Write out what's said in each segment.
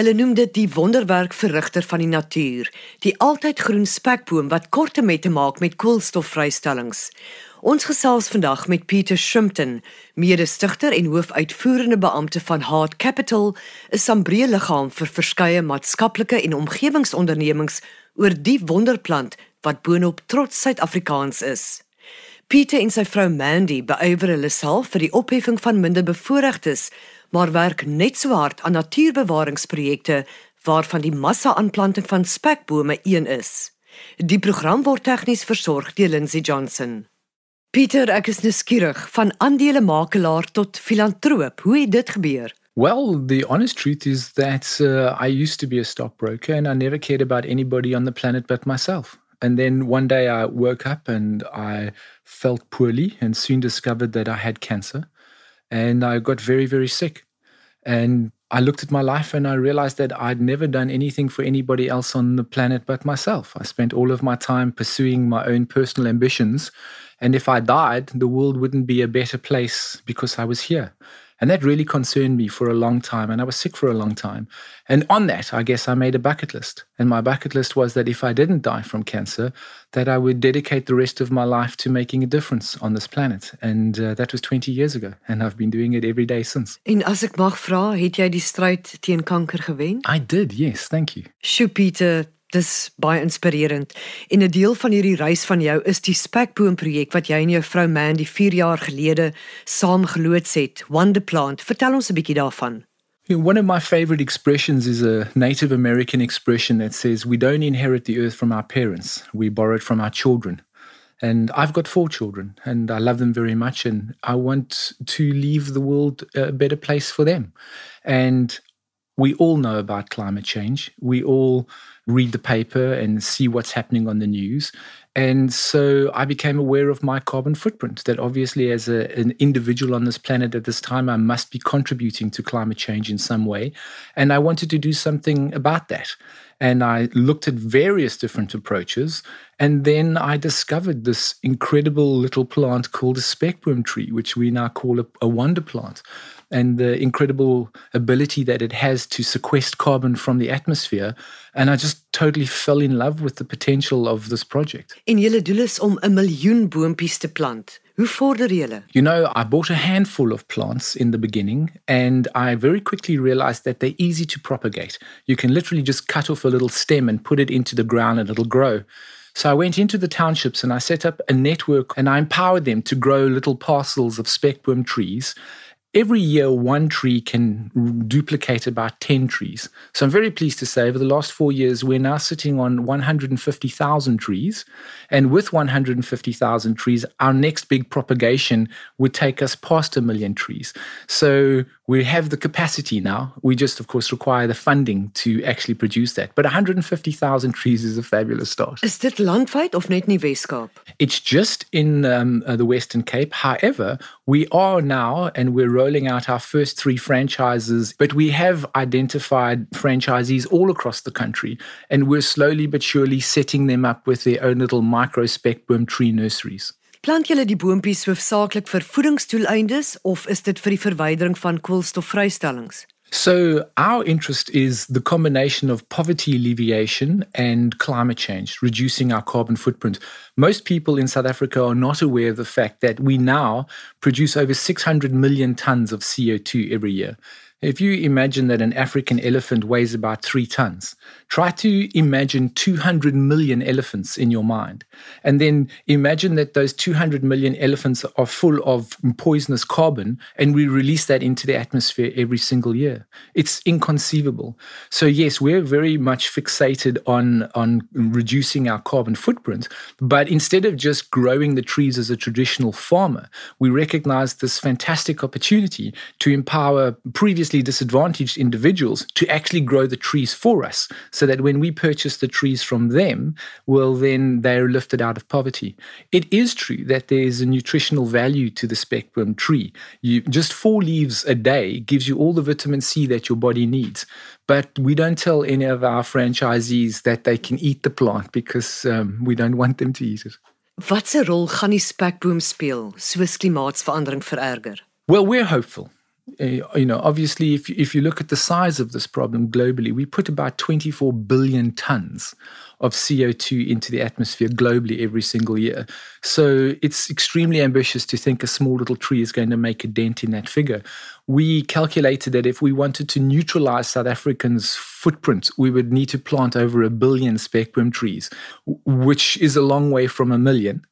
Hulle noem dit die wonderwerk verrigter van die natuur, die altyd groen spekboom wat korte met te maak met koolstofvrystellings. Ons gesels vandag met Pieter Shrimpton, mede-stigter en hoofuitvoerende beampte van Heart Capital, 'n sambreel liggaam vir verskeie maatskaplike en omgewingsondernemings oor die wonderplant wat boonop trots Suid-Afrikaans is. Pieter en sy vrou Mandy beywer hulle self vir die opheffing van minderbevoorregtes, maar werk net so hard aan natuurbewaringsprojekte waarvan die massa-aanplanting van spekbome een is. Die program word tegnies versorg deur Lindsay Johnson. Pieter, ek is nuuskierig van aandelemakelaar tot filantroop. Hoe het dit gebeur? Well, the honest truth is that uh, I used to be a stockbroker and I never cared about anybody on the planet but myself. And then one day I woke up and I felt poorly and soon discovered that I had cancer. And I got very, very sick. And I looked at my life and I realized that I'd never done anything for anybody else on the planet but myself. I spent all of my time pursuing my own personal ambitions and if I died, the world wouldn't be a better place because I was here. And that really concerned me for a long time. And I was sick for a long time. And on that, I guess I made a bucket list. And my bucket list was that if I didn't die from cancer, that I would dedicate the rest of my life to making a difference on this planet. And uh, that was 20 years ago. And I've been doing it every day since. En as ek mag vra, het jy die stryd teen kanker gewen? I did, yes. Thank you. Sjoe, Pieter, Dis baie inspirerend. En 'n deel van hierdie reis van jou is die spekboom projek wat jy en jou vrou Mandy 4 jaar gelede saam geloods het, Wonder Plant. Vertel ons 'n bietjie daarvan. One of my favorite expressions is a Native American expression that says we don't inherit the earth from our parents, we borrow it from our children. And I've got four children and I love them very much and I want to leave the world a better place for them. And we all know about climate change. We all read the paper and see what's happening on the news. And so I became aware of my carbon footprint that obviously, as a, an individual on this planet at this time, I must be contributing to climate change in some way. And I wanted to do something about that. And I looked at various different approaches. And then I discovered this incredible little plant called a spekboom tree, which we now call a, a wonder plant and the incredible ability that it has to sequester carbon from the atmosphere. And I just totally fell in love with the potential of this project. En julle doel is om 'n miljoen boontjies te plant. Hoe vorder julle? You know, I bought a handful of plants in the beginning and I very quickly realized that they're easy to propagate. You can literally just cut off a little stem and put it into the ground and it'll grow. So I went into the townships and I set up a network and I empowered them to grow little parcels of spekboom trees every year one tree can duplicate about 10 trees. So I'm very pleased to say over the last four years, we're now sitting on 150,000 trees. And with 150,000 trees, our next big propagation would take us past a million trees. So we have the capacity now. We just, of course, require the funding to actually produce that. But 150,000 trees is a fabulous start. Is dit landwyd of net Weskaap? It's just in um, uh, the Western Cape. However, we are now, and we're rolling out our first three franchises, but we have identified franchisees all across the country, and we're slowly but surely setting them up with their own little micro spekboom tree nurseries. Plant julle die boontjies hoofsaaklik vir voedingsdoeleindes of is dit vir die verwydering van koolstofvrystellings? So, our interest is the combination of poverty alleviation and climate change, reducing our carbon footprint. Most people in South Africa are not aware of the fact that we now produce over 600 million tons of CO2 every year. If you imagine that an African elephant weighs about three tons, try to imagine 200 million elephants in your mind. And then imagine that those 200 million elephants are full of poisonous carbon and we release that into the atmosphere every single year. It's inconceivable. So, yes, we're very much fixated on, on reducing our carbon footprint. But instead of just growing the trees as a traditional farmer, we recognize this fantastic opportunity to empower previous previously disadvantaged individuals to actually grow the trees for us so that when we purchase the trees from them, well, then they're lifted out of poverty. It is true that there's a nutritional value to the spekboom tree. You, just four leaves a day gives you all the vitamin C that your body needs. But we don't tell any of our franchisees that they can eat the plant because um, we don't want them to eat it. Watse rol gaan die spekboom speel soos klimaatsverandering vererger? Well, we're hopeful. Uh, you know, obviously, if if you look at the size of this problem globally, we put about 24 billion tons of CO2 into the atmosphere globally every single year. So it's extremely ambitious to think a small little tree is going to make a dent in that figure. We calculated that if we wanted to neutralize South Africans' footprint, we would need to plant over a billion spekboom trees, which is a long way from a million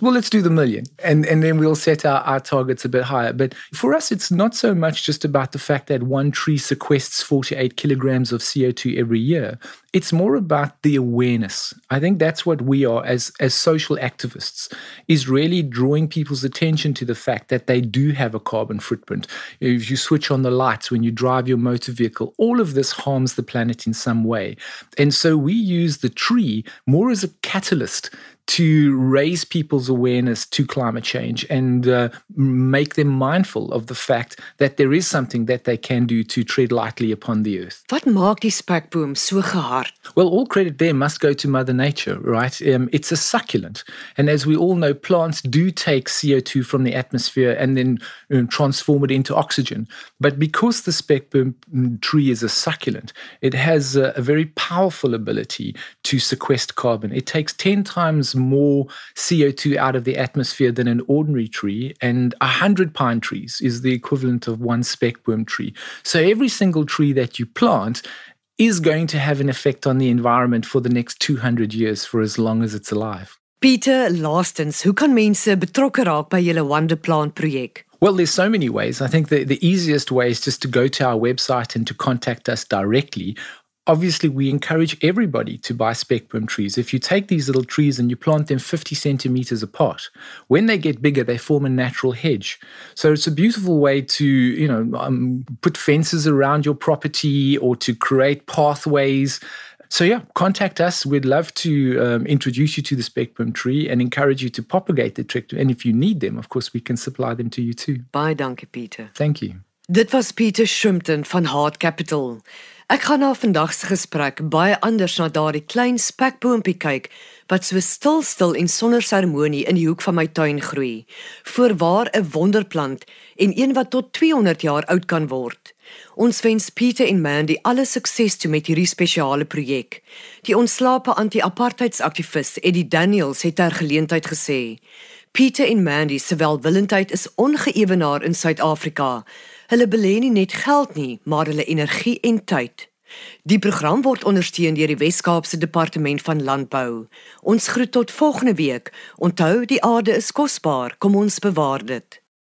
well, let's do the million. And, and then we'll set our, our targets a bit higher. But for us, it's not so much just about the fact that one tree sequests 48 kilograms of CO2 every year. It's more about the awareness. I think that's what we are as, as social activists, is really drawing people's attention to the fact that they do have a carbon footprint. If you switch on the lights when you drive your motor vehicle, all of this harms the planet in some way. And so we use the tree more as a catalyst to raise people's awareness to climate change and uh, make them mindful of the fact that there is something that they can do to tread lightly upon the earth. Wat maak die spekboom so gehard? Well, all credit there must go to Mother Nature, right? Um, it's a succulent. And as we all know, plants do take CO2 from the atmosphere and then um, transform it into oxygen. But because the spekboom tree is a succulent, it has a, a very powerful ability to sequester carbon. It takes 10 times more CO2 out of the atmosphere than an ordinary tree, and 100 pine trees is the equivalent of one spekboom tree. So every single tree that you plant is going to have an effect on the environment for the next 200 years for as long as it's alive. Peter, laastens, hoe kan mense betrokke raak by julle Wonder Plant projek? Well, there's so many ways. I think the, the easiest way is just to go to our website and to contact us directly obviously we encourage everybody to buy spekboom trees. If you take these little trees and you plant them 50 centimeters apart, when they get bigger, they form a natural hedge. So it's a beautiful way to, you know, um, put fences around your property or to create pathways. So yeah, contact us. We'd love to um, introduce you to the spekboom tree and encourage you to propagate the tree. And if you need them, of course, we can supply them to you too. Bye, danke, Peter. Thank you. Dit was Peter Shrimpton van Heart Capital. Ek gaan na vandag se gesprek baie anders na daardie klein spekboompie kyk wat so stil stil en sonder seremonie in die hoek van my tuin groei. Voorwaar 'n wonderplant en een wat tot 200 jaar oud kan word. Ons wens Pieter en Mandy alle sukses toe met hierdie spesiale projek. Die ontslape anti-apartheidsaktivis Eddie Daniels het ter geleentheid gesê: Pieter en Mandy se welwillendheid is ongeëwenaar in Suid-Afrika. Hulle belê nie net geld nie, maar hulle energie en tyd. Die program word ondersteun deur die Wes-Kaapse Departement van Landbou. Ons groet tot volgende week. Onthou, die aarde is kosbaar. Kom ons bewaar dit.